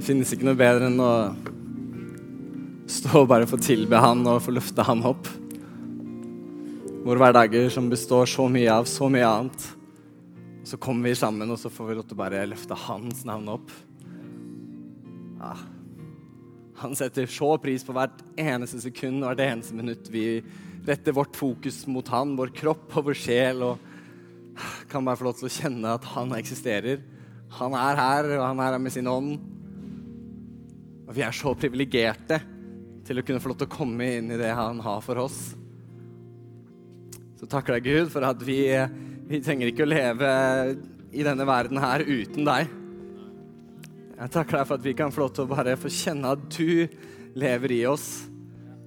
Det finnes ikke noe bedre enn å stå og bare få tilbe Han og få løfte Han opp. Våre hverdager som består så mye av så mye annet. Så kommer vi sammen, og så får vi lov til å bare løfte Hans navn opp. Ja. Han setter så pris på hvert eneste sekund og hvert eneste minutt vi retter vårt fokus mot Han, vår kropp og vår sjel, og kan bare få lov til å kjenne at Han eksisterer. Han er her, og han er her med sin ånd. Og vi er så privilegerte til å kunne få lov til å komme inn i det han har for oss. Så takker deg, Gud, for at vi, vi trenger ikke å leve i denne verden her uten deg. Jeg takker deg for at vi kan få lov til å bare få kjenne at du lever i oss.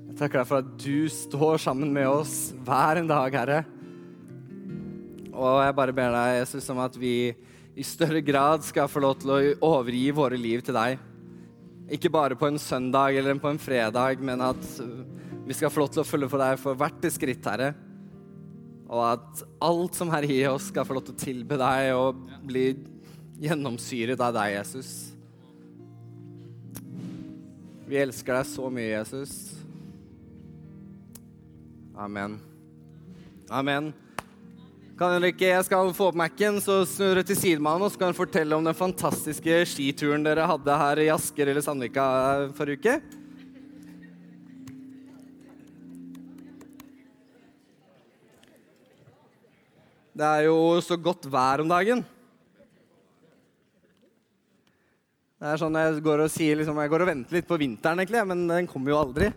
Jeg takker deg for at du står sammen med oss hver en dag, Herre. Og jeg bare ber deg, Jesus, om at vi i større grad skal få lov til å overgi våre liv til deg. Ikke bare på en søndag eller på en fredag, men at vi skal få lov til å følge for deg for hvert skritt, Herre. Og at alt som er i oss, skal få lov til å tilbe deg og bli gjennomsyret av deg, Jesus. Vi elsker deg så mye, Jesus. Amen. Amen. Kan ikke, Jeg skal få opp Mac-en, så snur dere til sidemannen og så kan dere fortelle om den fantastiske skituren dere hadde her i Asker eller Sandvika forrige uke. Det er jo så godt vær om dagen. Det er sånn Jeg går og sier liksom, jeg går og venter litt på vinteren, egentlig, men den kommer jo aldri.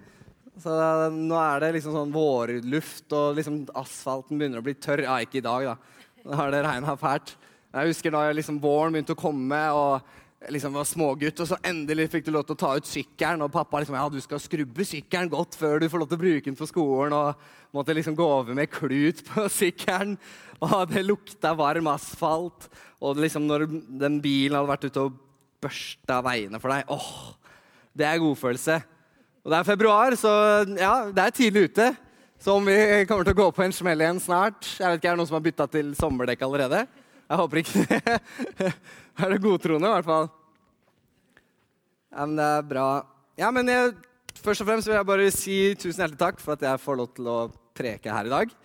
Så nå er det liksom sånn vårluft, og liksom asfalten begynner å bli tørr. Ja, ikke i dag, da. Nå har det regna fælt. Jeg husker da liksom våren begynte å komme, og liksom var smågutt, og så endelig fikk du lov til å ta ut sykkelen. Og pappa liksom Ja, du skal skrubbe sykkelen godt før du får lov til å bruke den på skolen. Og måtte liksom gå over med klut på sykkelen. Og det lukta varm asfalt. Og liksom når den bilen hadde vært ute og børsta veiene for deg åh, Det er godfølelse. Og det er februar, så ja, det er tidlig ute. Så om vi kommer til å gå på en smell igjen snart Jeg vet ikke, Er det noen som har bytta til sommerdekk allerede? Jeg håper ikke det. er det godtroende, i hvert fall. Ja, men det er bra. Ja, men jeg, Først og fremst vil jeg bare si tusen hjertelig takk for at jeg får lov til å preke her i dag.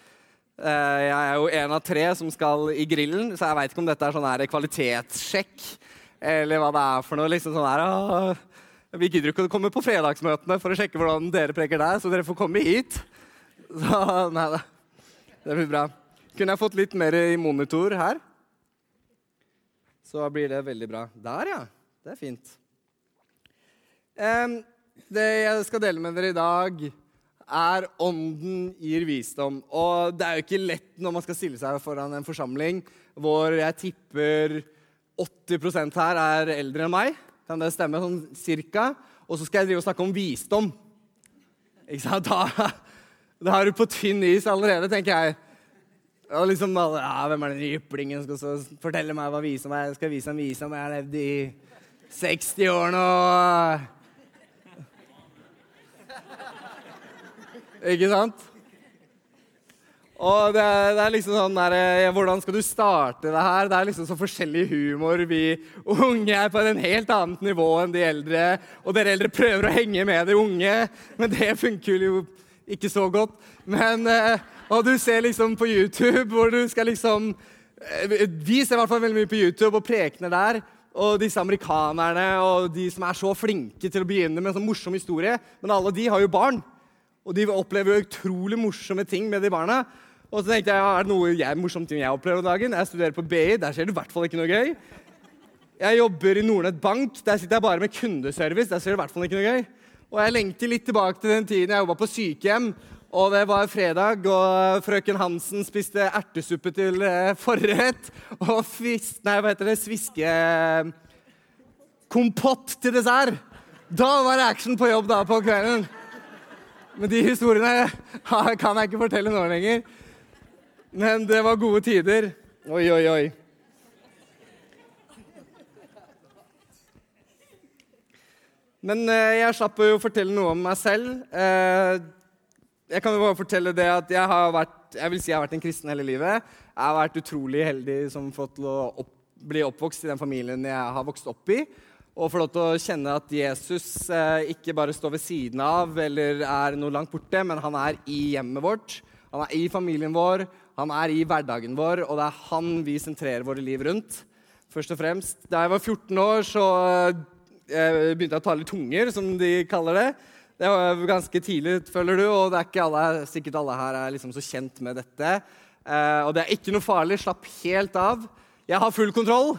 Eh, jeg er jo en av tre som skal i grillen, så jeg veit ikke om dette er sånn her kvalitetssjekk eller hva det er for noe. liksom sånn her, Vi gidder ikke å komme på fredagsmøtene for å sjekke hvordan dere preker der, så dere får komme hit. Så nei da. Det blir bra. Kunne jeg fått litt mer i monitor her? Så blir det veldig bra. Der, ja. Det er fint. Det jeg skal dele med dere i dag, er 'Ånden gir visdom'. Og det er jo ikke lett når man skal stille seg foran en forsamling hvor jeg tipper 80% her er eldre enn meg. Kan det stemme? Sånn cirka. Og så skal jeg drive og snakke om visdom. Ikke sant? Da, da er du på tynn is allerede, tenker jeg. Og liksom, ja, Hvem er den jyplingen som skal fortelle meg hva visdom er? Jeg skal vise en visdom. Jeg har levd i 60 år nå. Ikke sant? Og det, det, er liksom sånn der, Hvordan skal du starte det her? Det er liksom så forskjellig humor. Vi unge er på en helt annet nivå enn de eldre. Og dere eldre prøver å henge med de unge, men det funker jo ikke så godt. Men, eh, Og du ser liksom på YouTube hvor du skal liksom eh, Vi ser i hvert fall veldig mye på YouTube og prekener der. Og disse amerikanerne og de som er så flinke til å begynne med en sånn morsom historie. Men alle de har jo barn. Og de opplever jo utrolig morsomme ting med de barna. Og så tenkte jeg, er det noe jeg, morsomt ting jeg opplever om dagen? Jeg studerer på BI, der skjer det i hvert fall ikke noe gøy. Jeg jobber i Nordnett Bank, der sitter jeg bare med kundeservice. Der skjer det i hvert fall ikke noe gøy. Og jeg lengter litt tilbake til den tiden jeg jobba på sykehjem. Og det var fredag, og frøken Hansen spiste ertesuppe til eh, forrett. Og fis, nei, hva heter det, sviske... Kompott til dessert. Da var det action på jobb da på kvelden. Men de historiene kan jeg ikke fortelle nå lenger. Men det var gode tider. Oi, oi, oi. Men eh, jeg slapp å fortelle noe om meg selv. Eh, jeg kan jo bare fortelle det at jeg har vært jeg vil si jeg har vært en kristen hele livet. Jeg har vært utrolig heldig som fått til å opp, bli oppvokst i den familien jeg har vokst opp i. og få lov til å kjenne at Jesus eh, ikke bare står ved siden av eller er noe langt borte, men han er i hjemmet vårt, han er i familien vår, han er i hverdagen vår, og det er han vi sentrerer våre liv rundt. Først og fremst. Da jeg var 14 år, så eh, begynte jeg å tale tunger, som de kaller det. Det var ganske tidlig, føler du, og det er ikke alle, sikkert alle her er liksom så kjent med dette. Eh, og det er ikke noe farlig. Slapp helt av. Jeg har full kontroll.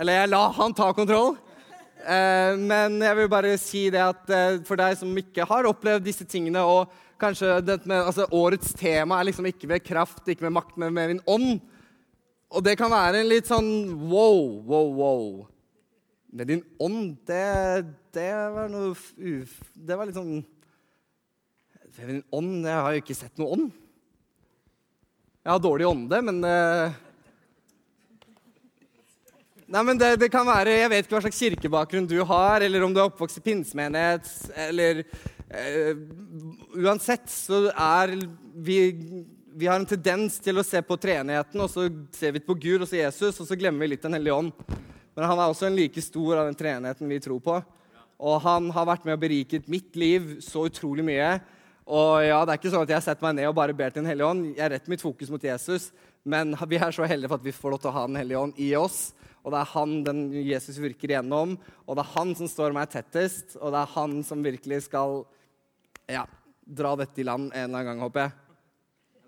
Eller jeg la han ta kontroll. Eh, men jeg vil bare si det at for deg som ikke har opplevd disse tingene, og kanskje med, altså, årets tema er liksom ikke ved kraft, ikke med makt, men med min ånd. Og det kan være en litt sånn wow, wow, wow. Med din ånd, det, det var noe uf... Det var litt sånn Med din ånd Jeg har jo ikke sett noe ånd. Jeg har dårlig ånde, men uh, Nei, men det, det, kan være, Jeg vet ikke hva slags kirkebakgrunn du har, eller om du er oppvokst i pinsemenighet, eller uh, Uansett så er vi, vi har en tendens til å se på treenigheten, og så ser vi på Gud og så Jesus, og så glemmer vi litt Den hellige ånd. Men han er også en like stor av den treenigheten vi tror på. Og han har vært med og beriket mitt liv så utrolig mye. Og ja, det er ikke sånn at jeg setter meg ned og bare ber til Den hellige ånd. Jeg retter mitt fokus mot Jesus, men vi er så heldige for at vi får lov til å ha Den hellige ånd i oss. Og det er han den Jesus virker igjennom, og det er han som står meg tettest, og det er han som virkelig skal ja, dra dette i land en eller annen gang, håper jeg.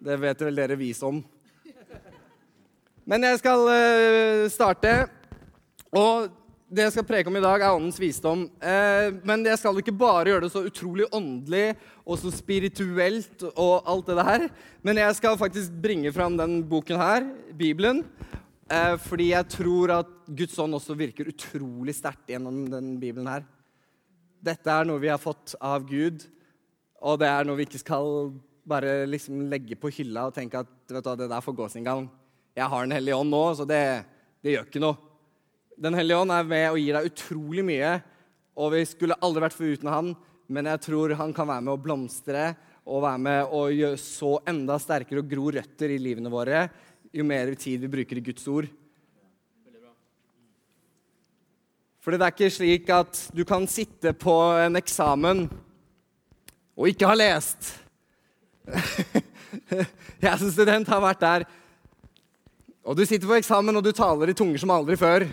Det vet vel dere vis om. Men jeg skal uh, starte. Og det jeg skal preke om i dag, er åndens visdom. Uh, men jeg skal ikke bare gjøre det så utrolig åndelig og så spirituelt og alt det der. Men jeg skal faktisk bringe fram den boken her, Bibelen. Eh, fordi jeg tror at Guds ånd også virker utrolig sterkt gjennom den Bibelen her. Dette er noe vi har fått av Gud, og det er noe vi ikke skal bare liksom legge på hylla og tenke at vet du, det der får gå sin gang. Jeg har Den hellige ånd nå, så det, det gjør ikke noe. Den hellige ånd er med og gir deg utrolig mye, og vi skulle aldri vært foruten han, men jeg tror han kan være med å blomstre og være med å gjøre så enda sterkere og gro røtter i livene våre jo mer tid vi bruker i Guds ord. For det er ikke slik at du kan sitte på en eksamen og ikke har lest. Jeg som student har vært der. Og du sitter på eksamen og du taler i tunger som aldri før.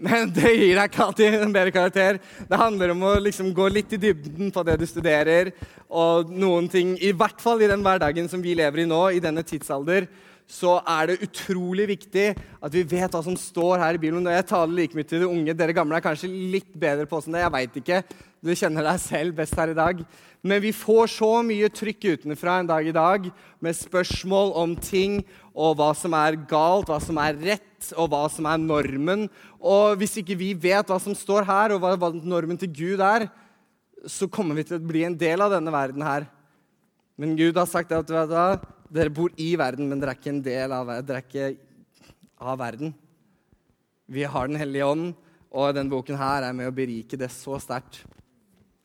Men det gir deg ikke alltid en bedre karakter. Det handler om å liksom gå litt i dybden på det du studerer. Og noen ting, i hvert fall i den hverdagen som vi lever i nå, i denne tidsalder, så er det utrolig viktig at vi vet hva som står her i Bibelen. Og jeg taler like mye til de unge. Dere gamle er kanskje litt bedre på sånn det. Jeg veit ikke. Du kjenner deg selv best her i dag. Men vi får så mye trykk utenfra en dag i dag med spørsmål om ting og hva som er galt, hva som er rett, og hva som er normen. Og hvis ikke vi vet hva som står her, og hva, normen til Gud er, så kommer vi til å bli en del av denne verden her. Men Gud har sagt at dere bor i verden, men dere er ikke en del av, dere er ikke av verden. Vi har Den hellige ånd, og denne boken her er med å berike det så sterkt.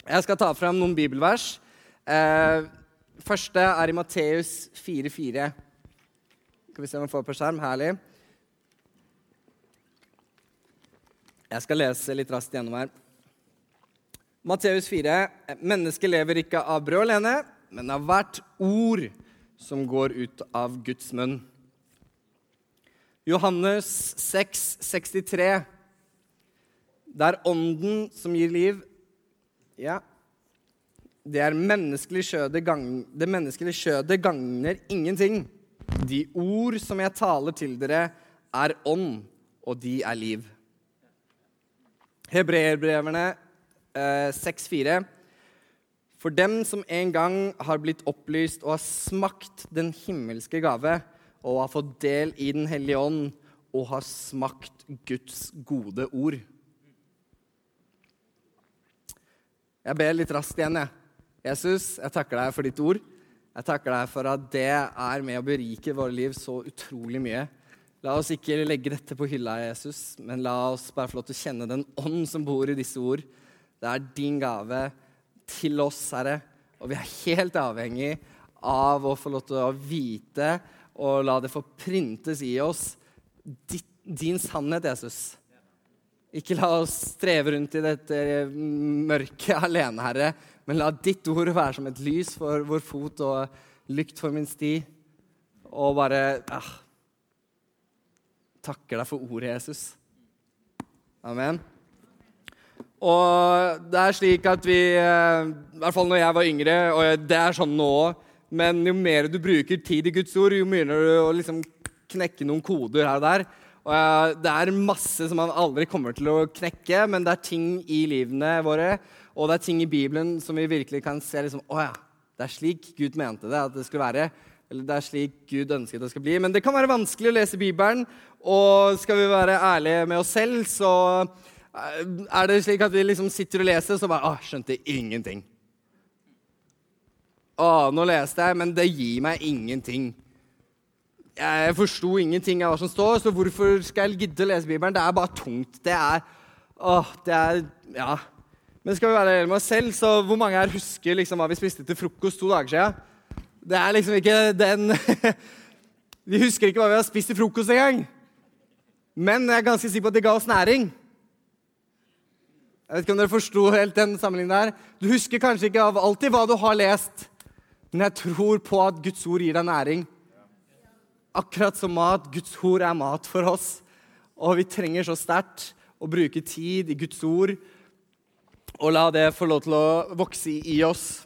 Jeg skal ta fram noen bibelvers. Eh, første er i Matteus 4,4. Skal vi se om vi får på skjerm. Herlig. Jeg skal lese litt raskt gjennom her. Matteus 4. Mennesket lever ikke av brød alene, men av hvert ord som går ut av Guds munn. Johannes 6, 63. Det er ånden som gir liv. Ja. Det er menneskelig kjødet det menneskelige kjødet gagner ingenting. De ord som jeg taler til dere, er ånd, og de er liv. Hebreerbrevene eh, 6,4. For dem som en gang har blitt opplyst og har smakt den himmelske gave, og har fått del i Den hellige ånd, og har smakt Guds gode ord. Jeg ber litt raskt igjen, jeg. Jesus, jeg takker deg for ditt ord. Jeg takker deg for at det er med å berike våre liv så utrolig mye. La oss ikke legge dette på hylla, Jesus, men la oss bare få lov til å kjenne den ånd som bor i disse ord. Det er din gave til oss, Herre, og vi er helt avhengig av å få lov til å vite og la det få printes i oss din sannhet, Jesus. Ikke la oss streve rundt i dette mørket alene, Herre, men la ditt ord være som et lys for vår fot og lykt for min sti. Og bare ah, takker deg for ordet, Jesus. Amen. Og det er slik at vi eh, I hvert fall når jeg var yngre, og det er sånn nå òg Men jo mer du bruker tid i Guds ord, jo mer du å liksom knekke noen koder her og der. Og Det er masse som man aldri kommer til å knekke, men det er ting i livene våre og det er ting i Bibelen som vi virkelig kan se liksom, Å ja, det er slik Gud mente det at det skulle være. Eller det er slik Gud ønsket det skal bli. Men det kan være vanskelig å lese Bibelen. Og skal vi være ærlige med oss selv, så eh, er det slik at vi liksom sitter og leser, så bare Å, skjønte ingenting. Å, nå leste jeg, men det gir meg ingenting. Jeg forsto ingenting av hva som står, så hvorfor skal jeg gidde å lese Bibelen? Det er bare tungt. Det er Åh, det er Ja. Men skal vi være ærlige med oss selv, så hvor mange her husker liksom hva vi spiste til frokost to dager siden? Det er liksom ikke den Vi husker ikke hva vi har spist til frokost engang. Men jeg er ganske sikker på at det ga oss næring. Jeg vet ikke om dere forsto helt den sammenligningen der. Du husker kanskje ikke alltid hva du har lest, men jeg tror på at Guds ord gir deg næring. Akkurat som mat. Guds ord er mat for oss. Og vi trenger så sterkt å bruke tid i Guds ord og la det få lov til å vokse i oss.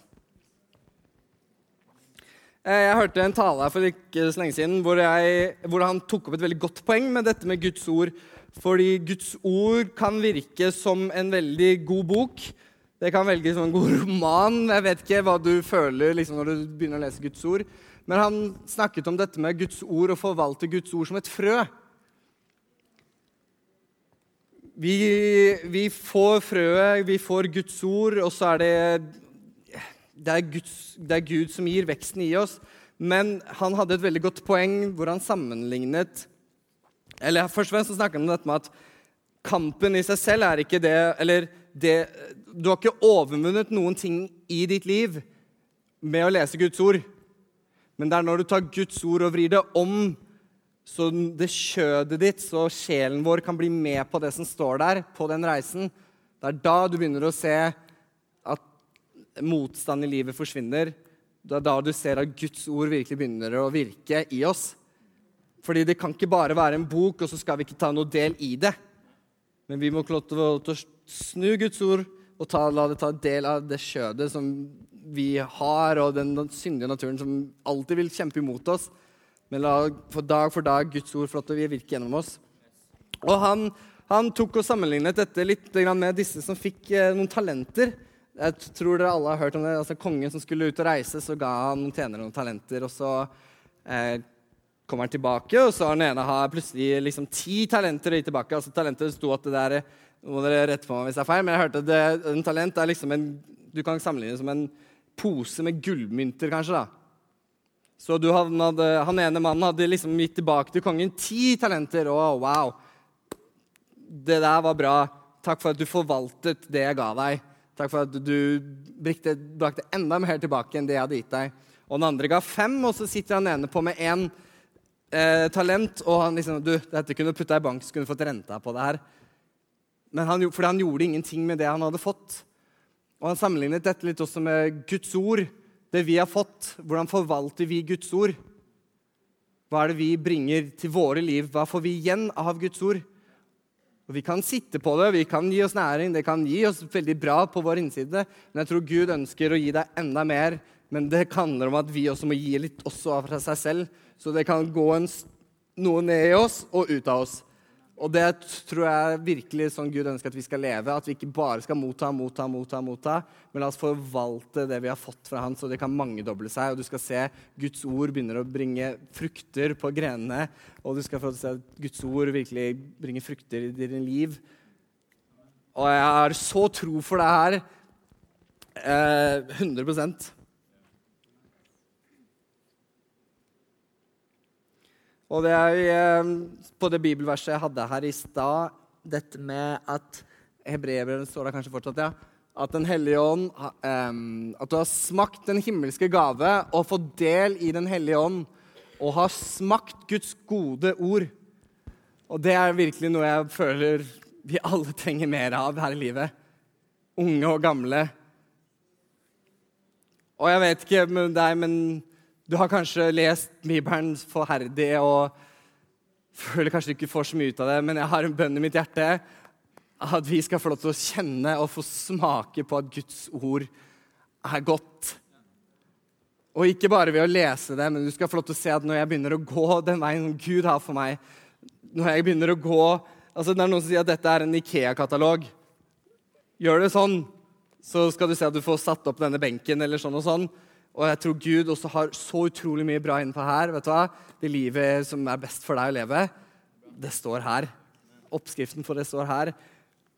Eh, jeg hørte en tale her for ikke så lenge siden hvor, jeg, hvor, han tok opp et veldig godt poeng med dette med Guds ord. Fordi Guds ord kan virke som en veldig god bok. Det kan velge som en god roman. Jeg vet ikke hva du føler liksom, når du begynner å lese Guds ord. Men han snakket om dette med Guds ord og forvalte Guds ord som et frø. Vi, vi, får frøet, vi får Guds ord, og så er det det er, Guds, det er, Gud som gir veksten i oss. Men han hadde et veldig godt poeng hvor han sammenlignet eller Først og fremst snakket han om dette med at kampen i seg selv er ikke det Eller det, du har ikke overvunnet noen ting i ditt liv med å lese Guds ord. Men det er når du tar Guds ord og vrir det om så det kjødet ditt, så sjelen vår kan bli med på det som står der, på den reisen. Det er da du begynner å se at motstand i livet forsvinner. Det er da du ser at Guds ord virkelig begynner å virke i oss. Fordi det kan ikke bare være en bok, og så skal vi ikke ta noe del i det. Men vi må klare å snu Guds ord og ta, la det ta del av det skjødet som vi har, og den syndige naturen som alltid vil kjempe imot oss. Men la for dag for dag Guds ord lov vi virke gjennom oss. Og han, han, tok og sammenlignet dette litt med disse som fikk eh, noen talenter. Jeg tror dere alle har hørt om det. Altså, kongen som skulle ut og reise, så ga han noen tjenere noen talenter. Og så eh, kommer han tilbake, og så har den ene har plutselig liksom ti talenter å gi tilbake. Altså, talenter sto at det der må dere rette på meg hvis det er feil, men jeg hørte at det, en talent er liksom en Du kan sammenligne det som en pose med gullmynter, kanskje. da. Så hadde, han ene mannen hadde liksom gitt tilbake til kongen ti talenter. Å, wow! Det der var bra. Takk for at du forvaltet det jeg ga deg. Takk for at du brakte, brakte enda mer tilbake enn det jeg hadde gitt deg. Og den andre ga fem, og så sitter han ene på med én eh, talent. Og han liksom Du, dette kunne du putta i bank, så kunne du fått renta på det her. Men han, fordi han gjorde ingenting med det han hadde fått. Og han sammenlignet dette litt også med Guds ord det vi har fått, hvordan forvalter vi Guds ord? Hva er det vi bringer til våre liv? Hva får vi igjen av Guds ord? Og Vi kan sitte på det, vi kan gi oss næring, det kan gi oss veldig bra på vår innside. Men jeg tror Gud ønsker å gi deg enda mer. Men det handler om at vi også må gi litt også av seg selv, så det kan gå en, noe ned i oss og ut av oss. Og det tror jeg virkelig sånn Gud ønsker at vi skal leve. At vi ikke bare skal motta, motta, motta, motta, men la oss forvalte det vi har fått fra Han, så det kan mangedoble seg. Og du skal se Guds ord begynner å bringe frukter på grenene. Og du skal få se at Guds ord virkelig bringer frukter i ditt liv. Og jeg har så tro for det her. Eh, 100 Og det er eh, på det bibelverset jeg hadde her i stad, dette med at hebreveren står der kanskje fortsatt, ja. At Den hellige ånd um, At du har smakt den himmelske gave og fått del i Den hellige ånd og har smakt Guds gode ord. Og det er virkelig noe jeg føler vi alle trenger mer av her i livet. Unge og gamle. Og jeg vet ikke med deg, men du har kanskje lest Bibelen forherdig og føler kanskje du ikke får så mye ut av det, men jeg har en bønn i mitt hjerte at vi skal få lov til å kjenne og få smake på at Guds ord er godt. Og ikke bare ved å lese det, men du skal få lov til å se at når jeg begynner å gå den veien som Gud har for meg Når jeg begynner å gå altså Det er noen som sier at dette er en Ikea-katalog. Gjør det sånn, så skal du se at du får satt opp denne benken. eller sånn Og sånn. Og jeg tror Gud også har så utrolig mye bra innenfor her. vet du hva? Det livet som er best for deg å leve, det står her. Oppskriften for det står her.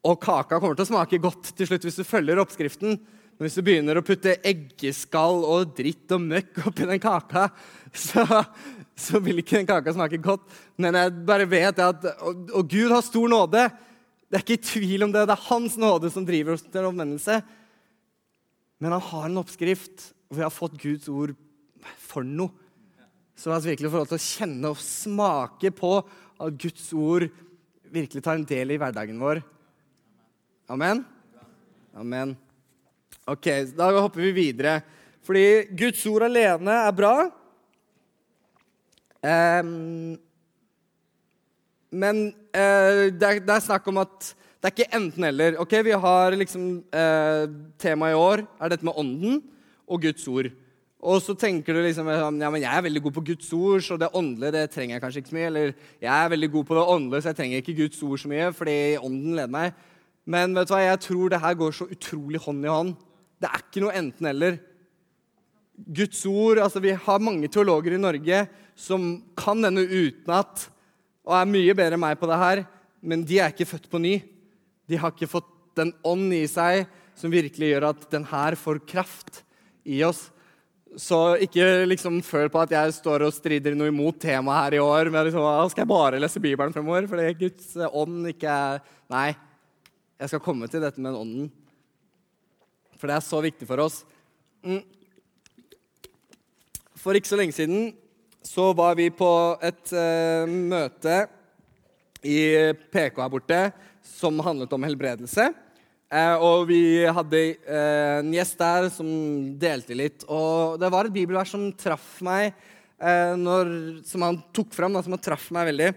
Og kaka kommer til å smake godt til slutt hvis du følger oppskriften. Men hvis du begynner å putte eggeskall og dritt og møkk oppi den kaka, så, så vil ikke den kaka smake godt. Men jeg bare vet at og, og, Gud har stor nåde. Det er ikke tvil om det. Det er Hans nåde som driver oss til omvendelse. Men han har en oppskrift, og vi har fått Guds ord for noe. Så vi virkelig få lov til å kjenne og smake på at Guds ord virkelig tar en del i hverdagen vår. Amen? Amen. Ok, Da hopper vi videre. Fordi Guds ord alene er bra. Um, men uh, det, er, det, er, snakk om at det er ikke enten-eller. Ok, Vi har liksom uh, Temaet i år er dette med ånden og Guds ord. Og så tenker du liksom ja, men jeg er veldig god på Guds ord, så det åndelige det trenger jeg kanskje ikke så mye. Eller jeg er veldig god på det åndelige, så jeg trenger ikke Guds ord så mye, fordi ånden leder meg. Men vet du hva, jeg tror det her går så utrolig hånd i hånd. Det er ikke noe enten-eller. Guds ord altså Vi har mange teologer i Norge som kan denne utenat og er mye bedre enn meg på det her, men de er ikke født på ny. De har ikke fått den ånd i seg som virkelig gjør at den her får kraft i oss. Så ikke liksom føl på at jeg står og strider noe imot temaet her i år. Men liksom, skal jeg bare lese Bibelen fremover fordi Guds ånd ikke er Nei, jeg skal komme til dette med ånden. For det er så viktig for oss. Mm. For ikke så lenge siden så var vi på et uh, møte i PK her borte som handlet om helbredelse. Eh, og vi hadde eh, en gjest der som delte litt. Og det var et bibelvers som traff meg, eh, når, som han tok fram, da, som han traff meg veldig.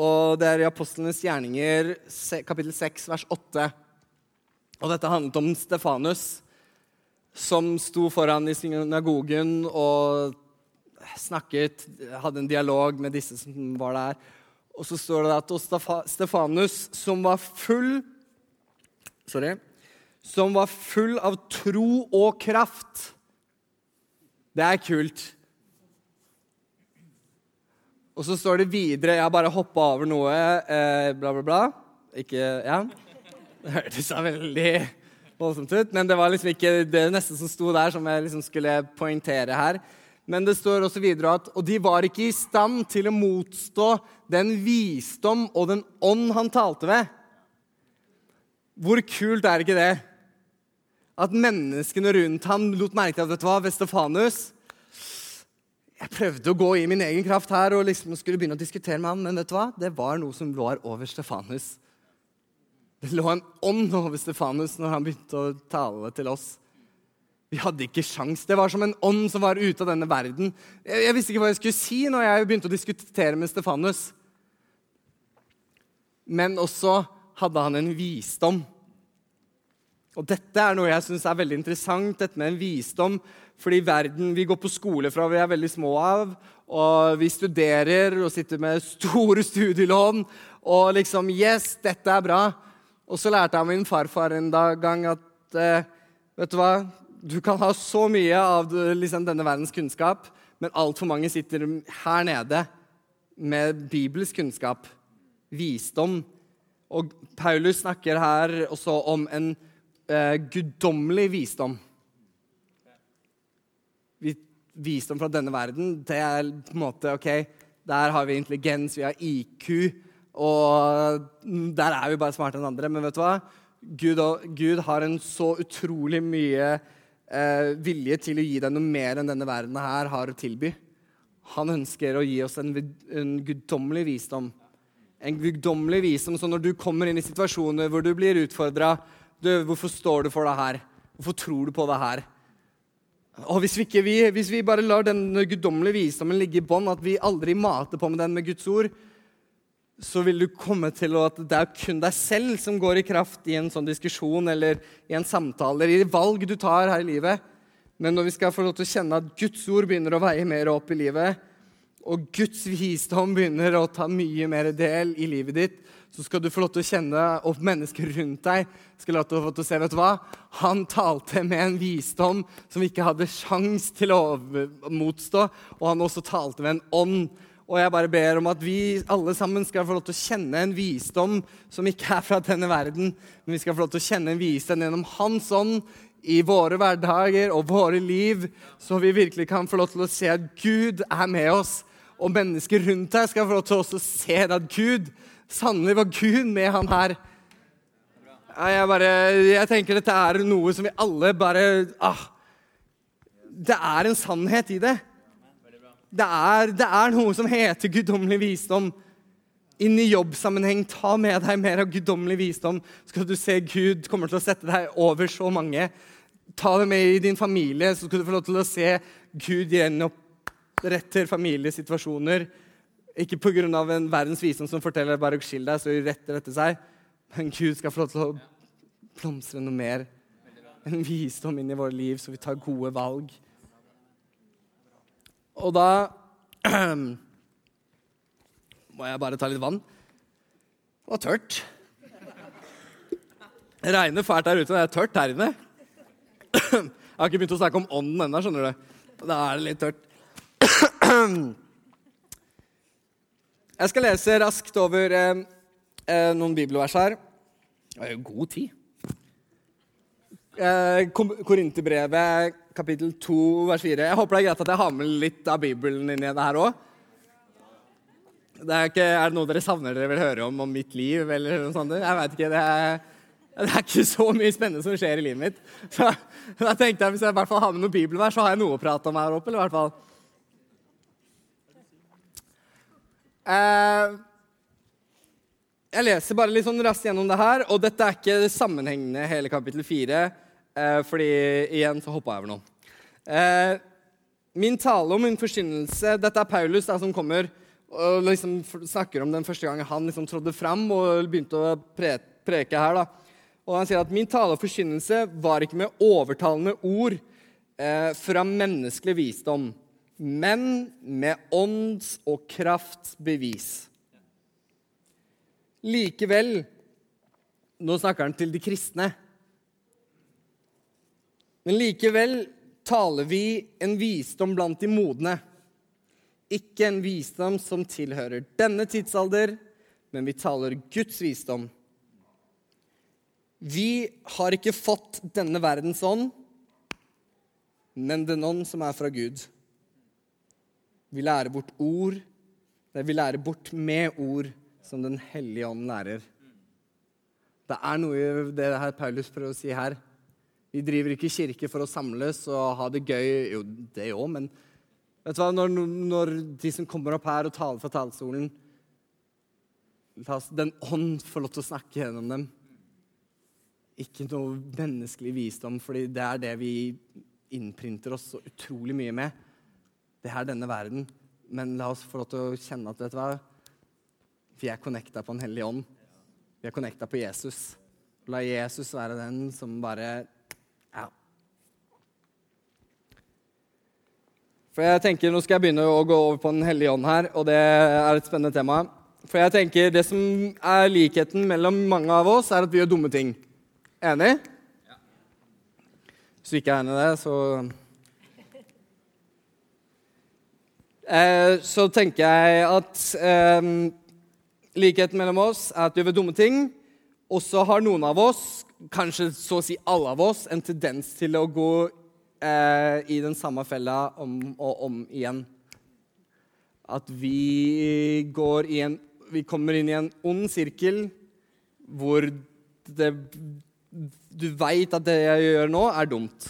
Og det er i Apostlenes gjerninger, kapittel 6, vers 8. Og dette handlet om Stefanus, som sto foran i synagogen og snakket, hadde en dialog med disse som var der. Og så står det at Stefanus, som var full sorry, som var full av tro og kraft. Det er kult. Og så står det videre Jeg har bare hoppa over noe. Eh, bla, bla, bla. Ikke Ja. Det hørtes veldig voldsomt ut, men det var liksom ikke det neste som sto der, som jeg liksom skulle poengtere her. Men det står også videre at Og de var ikke i stand til å motstå den visdom og den ånd han talte ved. Hvor kult er ikke det? At menneskene rundt ham lot merke til at vet du hva, Vestefanus Jeg prøvde å gå i min egen kraft her og liksom skulle begynne å diskutere med ham, men vet du hva? det var noe som lå her over Stefanus. Det lå en ånd over Stefanus når han begynte å tale til oss. Vi hadde ikke sjans. Det var som en ånd som var ute av denne verden. Jeg, jeg visste ikke hva jeg skulle si når jeg begynte å diskutere med Stefanus. Men også hadde han en visdom. Og Dette er noe jeg synes er veldig interessant, dette med en visdom. Fordi verden vi går på skole fra vi er veldig små av, og vi studerer og sitter med store studielån. Og liksom Yes, dette er bra. Og så lærte jeg min farfar en gang at eh, vet du hva, du kan ha så mye av liksom, denne verdens kunnskap, men altfor mange sitter her nede med bibelsk kunnskap, visdom, og Paulus snakker her også om en eh, guddommelig visdom. Visdom fra denne verden, det er på en måte OK, der har vi intelligens, vi har IQ, og der er vi bare smartere enn andre. Men vet du hva? Gud, Gud har en så utrolig mye eh, vilje til å gi deg noe mer enn denne verden her har å tilby. Han ønsker å gi oss en, en guddommelig visdom En guddommelig visdom. Så når du kommer inn i situasjoner hvor du blir utfordra Hvorfor står du for det her? Hvorfor tror du på det her? Og hvis vi, ikke, vi, hvis vi bare lar den guddommelige visdommen ligge i bånn, at vi aldri mater på med den med Guds ord, så vil du komme til at det er kun deg selv som går i kraft i en sånn diskusjon eller i en samtale eller i valg du tar her i livet. Men når vi skal få lov til å kjenne at Guds ord begynner å veie mer opp i livet, og Guds visdom begynner å ta mye mer del i livet ditt, så skal du få lov til å kjenne, opp mennesker rundt deg skal få lov til å se vet du hva? Han talte med en visdom som ikke hadde sjans til å motstå, og han også talte med en ånd. Og jeg bare ber om at vi alle sammen skal få lov til å kjenne en visdom som ikke er fra denne verden, men vi skal få lov til å kjenne en visdom gjennom Hans ånd i våre hverdager og våre liv, så vi virkelig kan få lov til å se at Gud er med oss og mennesker rundt deg skal få lov til å se at Gud Sannelig var Gud med han her. Jeg, bare, jeg tenker dette er noe som vi alle bare ah, Det er en sannhet i det. Det er, det er noe som heter guddommelig visdom. Inn i jobbsammenheng, ta med deg mer av guddommelig visdom. Skal du se Gud kommer til å sette deg over så mange. Ta det med i din familie, så skal du få lov til å se Gud gjennom retter familiesituasjoner. Ikke pga. en verdens visdom som forteller bare skill deg, så retter dette seg. Men Gud skal få lov til å blomstre noe mer. En visdom inn i våre liv, så vi tar gode valg. Og da må jeg bare ta litt vann. Det var tørt. Det regner fælt der ute, og det er tørt her inne. Jeg har ikke begynt å snakke om ånden ennå, skjønner du. Da er det litt tørt. Jeg skal lese raskt over eh, eh noen bibelvers her. Det er jo god tid. Eh, Korinterbrevet, kapittel 2, vers 4. Jeg håper det er greit at jeg har med litt av Bibelen inn i det her òg. Det er, ikke, er, det noe dere savner dere vil høre om om mitt liv? eller noe sånt? Jeg vet ikke, det er, det er ikke så mye spennende som skjer i livet mitt. Så da tenkte jeg Hvis jeg i hvert fall har med noen bibelvers, så har jeg noe å prate om her oppe. eller i hvert fall. Eh, jeg leser bare litt sånn raskt gjennom det her, og dette er ikke sammenhengende hele kapittel 4, eh, fordi igjen så hoppa jeg over noe. Eh, min tale om min forkynnelse Dette er Paulus da, som kommer og liksom snakker om den første gangen han liksom trådte fram og begynte å pre preke her. da. Og Han sier at min tale og forkynnelse var ikke med overtalende ord eh, fra menneskelig visdom men med ånds- og kraftbevis. Likevel Nå snakker han til de kristne. Men likevel taler vi en visdom blant de modne. Ikke en visdom som tilhører denne tidsalder, men vi taler Guds visdom. Vi har ikke fått denne verdens ånd, men den ånd som er fra Gud. Vi lærer bort ord. Vi lærer bort med ord som Den hellige ånd lærer. Det er noe i det her Paulus prøver å si her. Vi driver ikke kirke for å samles og ha det gøy. Jo, det òg, men vet du hva? Når, når, de som kommer opp her og taler fra talerstolen Den ånd få lov til å snakke gjennom dem. Ikke noe menneskelig visdom, fordi det er det vi innprinter oss så utrolig mye med det er denne verden. Men la oss få lov til å kjenne at vet du hva? vi er connecta på Den hellige ånd. Vi er connecta på Jesus. La Jesus være den som bare Ja. For jeg tenker, Nå skal jeg begynne å gå over på Den hellige ånd her, og det er et spennende tema. For jeg tenker Det som er likheten mellom mange av oss, er at vi gjør dumme ting. Enig? Ja. Hvis du ikke er enig i det, så Eh, så tenker jeg at eh, likheten mellom oss er at vi gjør dumme ting. Og så har noen av oss, kanskje så å si alle av oss, en tendens til å gå eh, i den samme fella om og om igjen. At vi går i en Vi kommer inn i en ond sirkel hvor det, du veit at det jeg gjør nå, er dumt.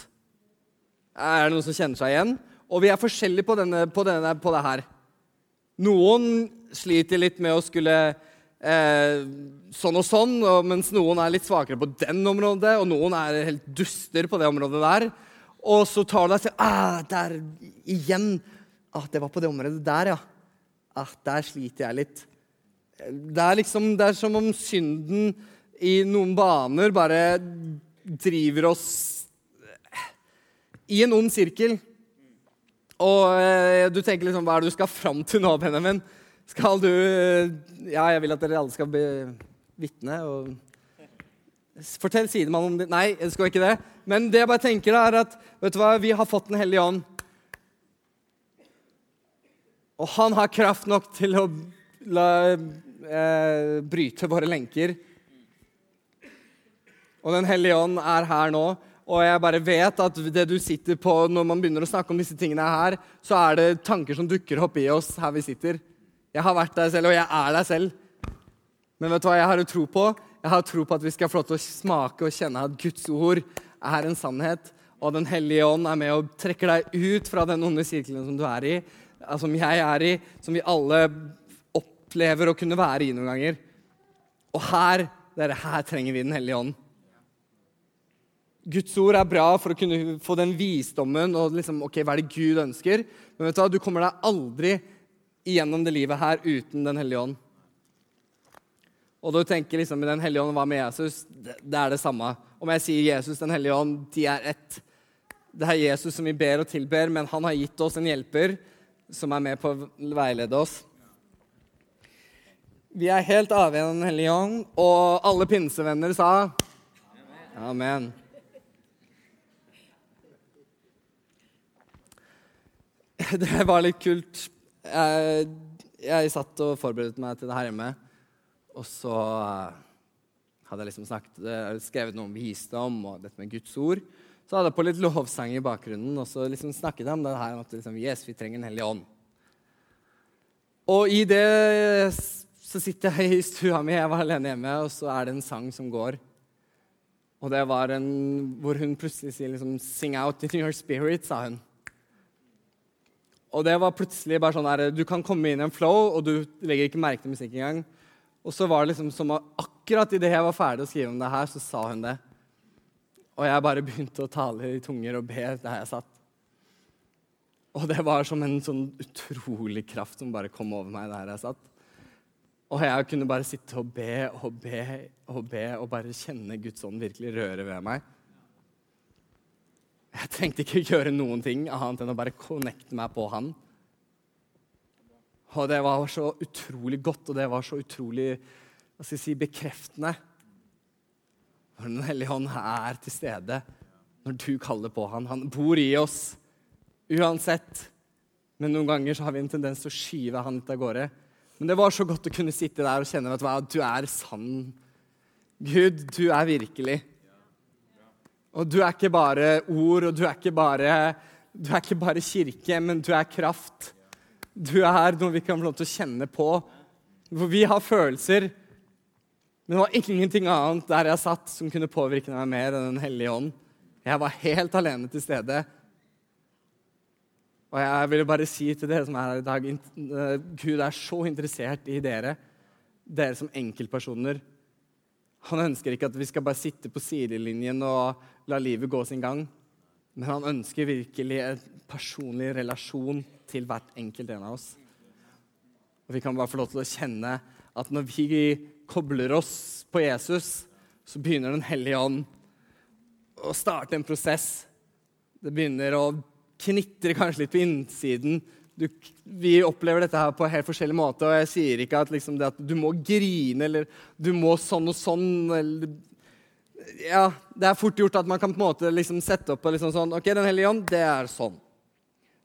Er det noen som kjenner seg igjen? Og vi er forskjellige på, denne, på, denne, på det her. Noen sliter litt med å skulle eh, sånn og sånn, og, mens noen er litt svakere på den området, og noen er helt duster på det området der. Og så tar du deg til ah, Der igjen. Ah, det var på det området der, ja. Ah, der sliter jeg litt. Det er liksom, det er som om synden i noen baner bare driver oss i en ond sirkel. Og eh, du tenker liksom Hva er det du skal fram til nå, Benjamin? Skal du eh, Ja, jeg vil at dere alle skal bli vitne. og Fortell sidemannen om det. Nei, jeg skal ikke det. Men det jeg bare tenker er at vet du hva, vi har fått Den hellige ånd. Og han har kraft nok til å la, eh, bryte våre lenker. Og Den hellige ånd er her nå. Og jeg bare vet at det du sitter på når man begynner å snakke om disse tingene her, så er det tanker som dukker opp i oss her vi sitter. Jeg har vært der selv, og jeg er der selv. Men vet du hva jeg har tro på? Jeg har tro på at vi skal få lov til å smake og kjenne at Guds ord er en sannhet. Og Den hellige ånd er med og trekker deg ut fra den onde sirkelen som du er i, som jeg er i, som vi alle opplever å kunne være i noen ganger. Og her, dere, her trenger vi Den hellige ånd. Guds ord er bra for å kunne få den visdommen og liksom, ok, hva er det Gud ønsker. Men vet du hva, du kommer deg aldri igjennom det livet her uten Den hellige ånd. Og du tenker liksom, Den hellige ånd, hva med Jesus? Det, det er det samme. Om jeg sier Jesus, Den hellige ånd, de er ett. Det er Jesus som vi ber og tilber, men han har gitt oss en hjelper som er med på å veilede oss. Vi er helt avhengig av Den hellige ånd, og alle pinsevenner sa Amen. Amen. det var litt kult. Jeg, jeg, satt og forberedte meg til det her hjemme. Og så eh, hadde jeg liksom snakket, skrevet noe om visdom og dette med Guds ord. Så hadde jeg på litt lovsang i bakgrunnen, og så liksom snakket jeg om det her at liksom, yes, vi trenger en hellig ånd. Og i det så sitter jeg i stua mi, jeg var alene hjemme, og så er det en sang som går. Og det var en hvor hun plutselig sier liksom, 'Sing out in your spirit', sa hun. Og det var plutselig bare sånn der, Du kan komme inn i en flow, og du legger ikke merke til musikk engang. Og så var det liksom som akkurat idet jeg var ferdig å skrive om det her, så sa hun det. Og jeg bare begynte å tale i tunger og be der jeg satt. Og det var som en sånn utrolig kraft som bare kom over meg der jeg satt. Og jeg kunne bare sitte og be og be og be og bare kjenne Guds ånd virkelig røre ved meg. Jeg trengte ikke gjøre noen ting annet enn å bare connecte meg på han. Og det var så utrolig godt, og det var så utrolig hva skal jeg si, bekreftende. Når Den hellige hånd er til stede når du kaller på han. Han bor i oss uansett. Men noen ganger så har vi en tendens til å skyve han litt av gårde. Men det var så godt å kunne sitte der og kjenne at du er sann. Gud, du er virkelig. Og du er ikke bare ord, og du er ikke bare, er ikke bare kirke, men du er kraft. Du er noe vi kan få lov til å kjenne på. For vi har følelser. Men det var ingenting annet der jeg satt, som kunne påvirke meg mer enn Den hellige ånd. Jeg var helt alene til stede. Og jeg vil bare si til dere som er her i dag, eh, Gud er så interessert i dere, dere som enkeltpersoner. Han ønsker ikke at vi skal bare sitte på sidelinjen og la livet gå sin gang. Men han ønsker virkelig en personlig relasjon til hvert enkelt en av oss. Og Vi kan bare få lov til å kjenne at når vi kobler oss på Jesus, så begynner Den hellige ånd å starte en prosess. Det begynner å knitre kanskje litt på innsiden du, vi opplever dette her på helt forskjellig måte. Og jeg sier ikke at, liksom, at du må grine eller du må sånn og sånn. Eller, ja, Det er fort gjort at man kan på en måte liksom sette opp og liksom sånn Ok, Den hellige ånd, det er sånn.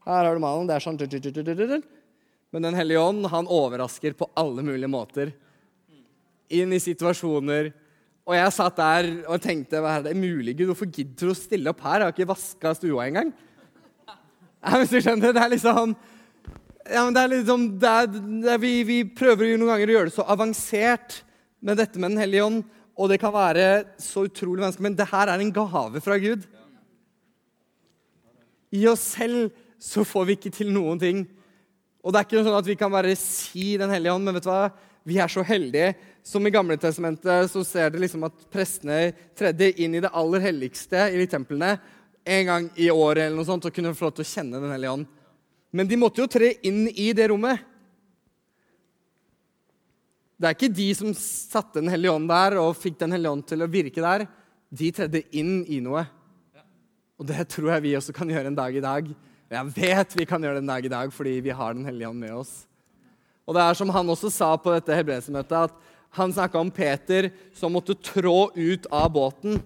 Her har du malen. Det er sånn. Men Den hellige ånd han overrasker på alle mulige måter. Inn i situasjoner. Og jeg satt der og tenkte hva er det mulig, Gud? Hvorfor gidder du å stille opp her? Jeg har ikke vaska stua engang. Ja, hvis du skjønner, det er liksom ja, men det er liksom, det er, det er, vi, vi, prøver jo noen ganger å gjøre det så avansert med dette med Den hellige ånd. Og det kan være så utrolig vanskelig, men det her er en gave fra Gud. I oss selv så får vi ikke til noen ting. Og det er ikke sånn at vi kan bare si Den hellige ånd, men vet du hva? Vi er så heldige. Som i Gamle testamentet så ser det liksom at prestene tredde inn i det aller helligste i de templene en gang i året eller noe sånt, og kunne få lov til å kjenne Den hellige ånd. Men de måtte jo tre inn i det rommet. Det er ikke de som satte Den hellige ånd der og fikk Den hellige ånd til å virke der. De tredde inn i noe. Og det tror jeg vi også kan gjøre en dag i dag. Og jeg vet vi kan gjøre det en dag i dag fordi vi har Den hellige ånd med oss. Og det er som han også sa på dette helbredelsesmøtet, at han snakka om Peter som måtte trå ut av båten.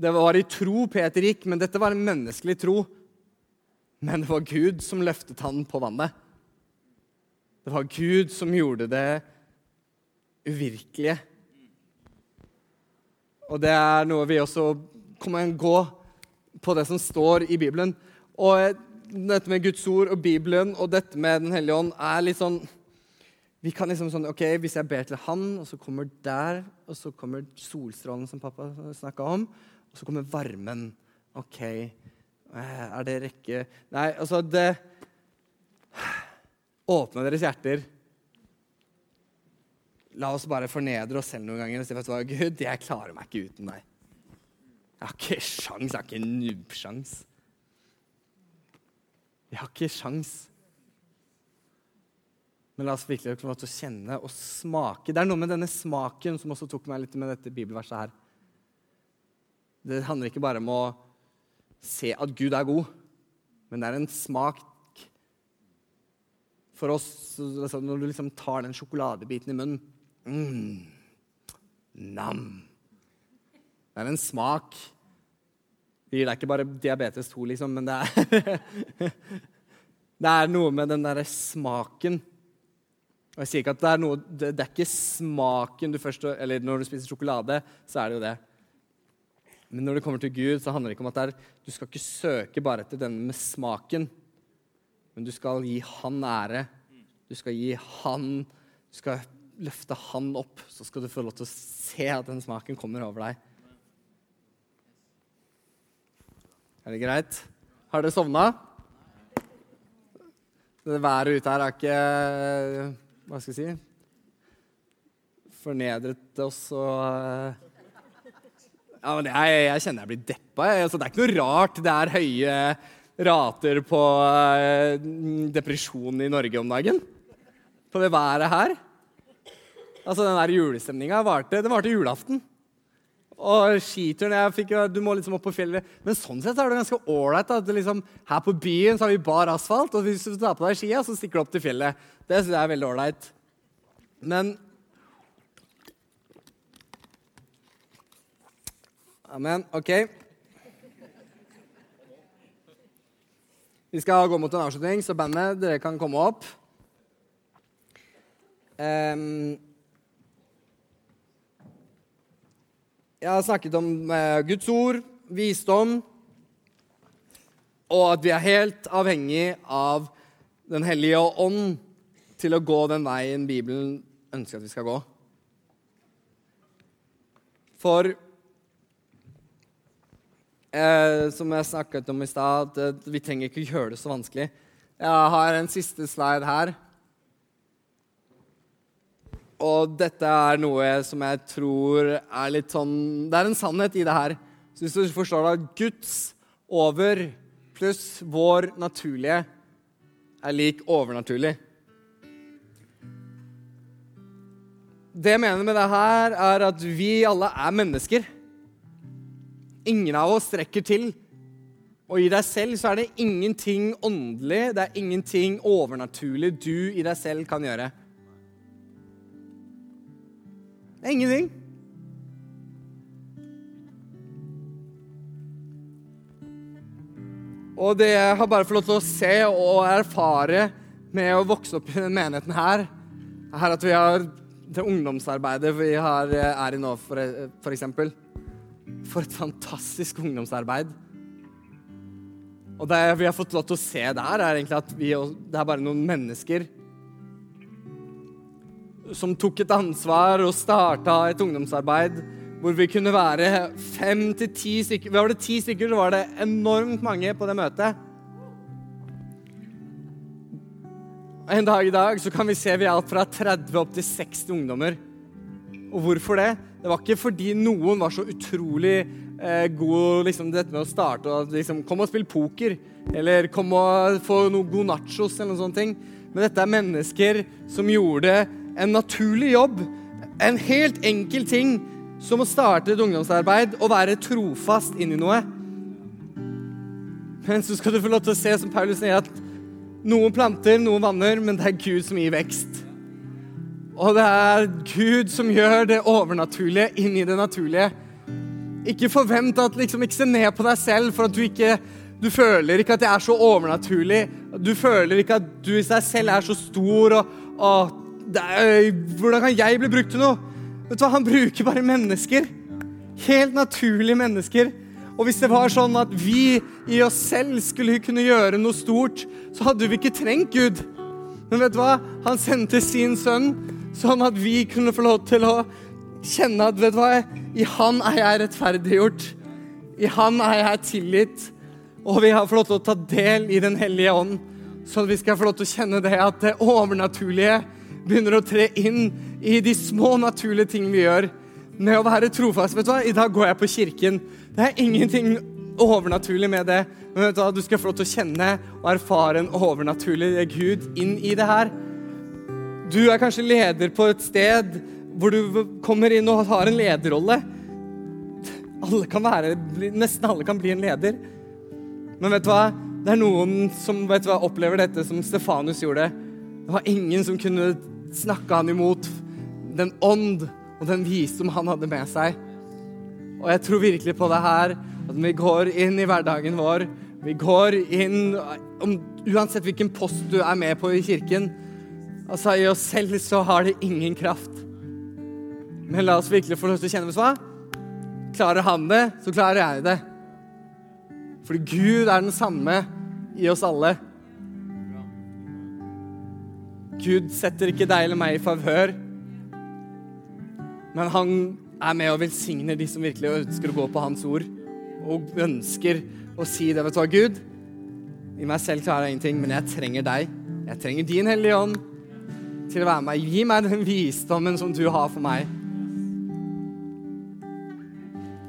Det var i tro Peter gikk, men dette var en menneskelig tro. Men det var Gud som løftet han på vannet. Det var Gud som gjorde det uvirkelige. Og det er noe vi også kommer gå på det som står i Bibelen. Og dette med Guds ord og Bibelen og dette med Den hellige ånd er litt sånn vi kan liksom sånn, ok, Hvis jeg ber til han, og så kommer der, og så kommer solstrålen som pappa snakka om, og så kommer varmen. OK, eh, er det rekke Nei, altså det Åpne deres hjerter. La oss bare fornedre oss selv noen ganger og si vet du Gud, jeg klarer meg ikke uten deg. Jeg har ikke sjans, jeg har ikke nubbsjans. Jeg har ikke sjans. Men la oss virkelig få lov til å kjenne og smake. Det er noe med denne smaken som også tok meg litt med dette bibelverset her. Det handler ikke bare om å se at Gud er god, men det er en smak for oss altså Når du liksom tar den sjokoladebiten i munnen mm, Nam. Det er en smak. Det gir deg ikke bare diabetes 2, liksom, men det er Det er noe med den derre smaken og jeg sier ikke at det er noe, det, det er ikke smaken du først Eller når du spiser sjokolade, så er det jo det. Men når det kommer til Gud, så handler det ikke om at er, du skal ikke søke bare etter denne med smaken. Men du skal gi Han ære. Du skal gi Han Du skal løfte Han opp. Så skal du få lov til å se at den smaken kommer over deg. Er det greit? Har dere sovna? Det været ute her er ikke hva skal jeg si Fornedret oss og eh, ja, men jeg, jeg, kjenner jeg blir deppa. Altså, det er ikke noe rart det er høye rater på uh, depresjon i Norge om dagen. På det været her. Altså, Den der julestemninga varte, varte julaften. Og skituren jeg fikk, Du må liksom opp på fjellet. Men sånn sett er det ganske ålreit. Liksom, her på byen så har vi bar asfalt, og hvis du tar på deg skia, så stikker du opp til fjellet. Det syns jeg er veldig ålreit. Men Amen. OK. Vi skal gå mot en avslutning, så bandet, dere kan komme opp. Um, Jeg har snakket om uh, Guds ord, visdom, og at vi er helt avhengig av Den hellige ånd til å gå den veien Bibelen ønsker at vi skal gå. For eh, som jeg snakket om i stad, vi trenger ikke gjøre det så vanskelig. Jeg har en siste slide her. Og dette er noe som jeg tror er litt sånn Det er en sannhet i det her. Så hvis du forstår det, Guds over pluss vår naturlige er lik overnaturlig. Det jeg mener med det her, er at vi alle er mennesker. Ingen av oss strekker til. Og i deg selv så er det ingenting åndelig, det er ingenting overnaturlig du i deg selv kan gjøre. Det er ingenting. Og det jeg har bare fått lov til å se og erfare med å vokse opp i denne menigheten her, er at vi har det ungdomsarbeidet vi har, er i nå, for, for eksempel. For et fantastisk ungdomsarbeid. Og det vi har fått lov til å se der, er egentlig at vi, det er bare noen mennesker som tok et ansvar og starta et ungdomsarbeid hvor vi kunne være fem til ti stykker. Var det ti stykker, så var det enormt mange på det møtet. En dag i dag så kan vi se vi er alt fra 30 opp til 60 ungdommer. Og hvorfor det? Det var ikke fordi noen var så utrolig eh, god liksom, dette med å starte og liksom, Kom og spill poker. Eller kom og få noe god nachos eller noen sånne ting. Men dette er mennesker som gjorde en naturlig jobb. En helt enkel ting som å starte et ungdomsarbeid og være trofast inn i noe. Men så skal du få lov til å se, som Paulus sier, at noen planter, noen vanner, men det er Gud som gir vekst. Og det er Gud som gjør det overnaturlige inn i det naturlige. Ikke forvent at liksom, ikke se ned på deg selv for at du ikke du føler ikke at det er så overnaturlig. Du føler ikke at du i seg selv er så stor. og, og er, Hvordan kan jeg bli brukt til noe? Vet du hva, Han bruker bare mennesker. Helt naturlige mennesker. Og hvis det var sånn at vi i oss selv skulle kunne gjøre noe stort, så hadde vi ikke trengt Gud. Men vet du hva? Han sendte sin sønn sånn at vi kunne få lov til å kjenne at vet du hva? I Han er jeg rettferdiggjort. I Han er jeg tilgitt. Og vi har fått lov til å ta del i Den hellige ånd, sånn at vi skal få lov til å kjenne det at det overnaturlige begynner å tre inn i de små, naturlige ting vi gjør. Med å være trofast. Vet du hva? I dag går jeg på kirken. Det er ingenting overnaturlig med det. Men vet du hva? Du skal få lov til å kjenne og erfare en overnaturlig Gud inn i det her. Du er kanskje leder på et sted hvor du kommer inn og har en lederrolle. Alle kan være, Nesten alle kan bli en leder. Men vet du hva? Det er noen som vet du hva, opplever dette som Stefanus gjorde. Det var ingen som kunne snakke han imot den ånd og den visdom han hadde med seg. Og jeg tror virkelig på det her, at vi går inn i hverdagen vår Vi går inn om, Uansett hvilken post du er med på i kirken. Altså, I oss selv så har det ingen kraft. Men la oss virkelig få lov til å kjenne hva? Klarer han det, så klarer jeg det. Fordi Gud er den samme i oss alle. Gud setter ikke deg eller meg i favør, men han er med og velsigner de som virkelig ønsker å gå på hans ord, og ønsker å si det. Vet du hva, Gud? I meg selv klarer jeg ingenting, men jeg trenger deg. Jeg trenger din Hellige Ånd til å være med. Gi meg den visdommen som du har for meg.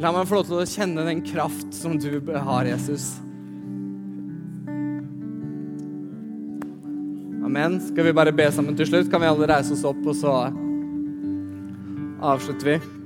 La meg få lov til å kjenne den kraft som du har, Jesus. Amen. Skal vi bare be sammen til slutt? Kan vi alle reise oss opp, og så avslutter vi?